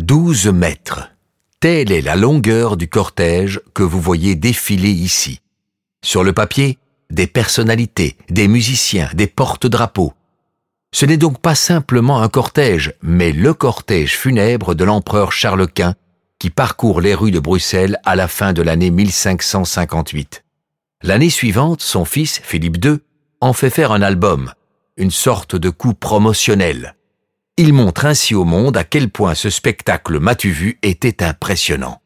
12 mètres. Telle est la longueur du cortège que vous voyez défiler ici. Sur le papier, des personnalités, des musiciens, des porte-drapeaux. Ce n'est donc pas simplement un cortège, mais le cortège funèbre de l'empereur Charles Quint qui parcourt les rues de Bruxelles à la fin de l'année 1558. L'année suivante, son fils, Philippe II, en fait faire un album, une sorte de coup promotionnel. Il montre ainsi au monde à quel point ce spectacle m'as-tu vu était impressionnant.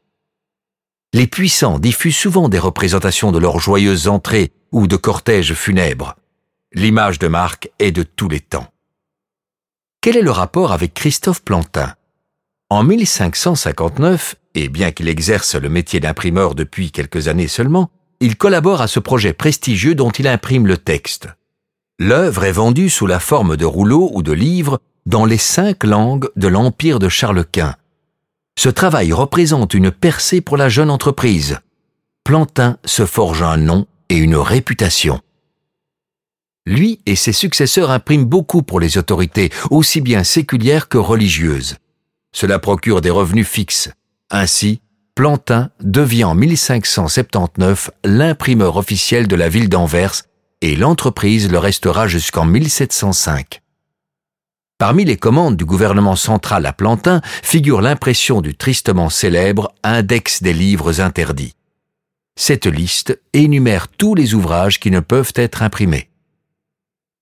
Les puissants diffusent souvent des représentations de leurs joyeuses entrées ou de cortèges funèbres. L'image de marque est de tous les temps. Quel est le rapport avec Christophe Plantin? En 1559, et bien qu'il exerce le métier d'imprimeur depuis quelques années seulement, il collabore à ce projet prestigieux dont il imprime le texte. L'œuvre est vendue sous la forme de rouleaux ou de livres dans les cinq langues de l'Empire de Charles Quint. Ce travail représente une percée pour la jeune entreprise. Plantin se forge un nom et une réputation. Lui et ses successeurs impriment beaucoup pour les autorités, aussi bien séculières que religieuses. Cela procure des revenus fixes. Ainsi, Plantin devient en 1579 l'imprimeur officiel de la ville d'Anvers et l'entreprise le restera jusqu'en 1705. Parmi les commandes du gouvernement central à Plantin figure l'impression du tristement célèbre Index des livres interdits. Cette liste énumère tous les ouvrages qui ne peuvent être imprimés.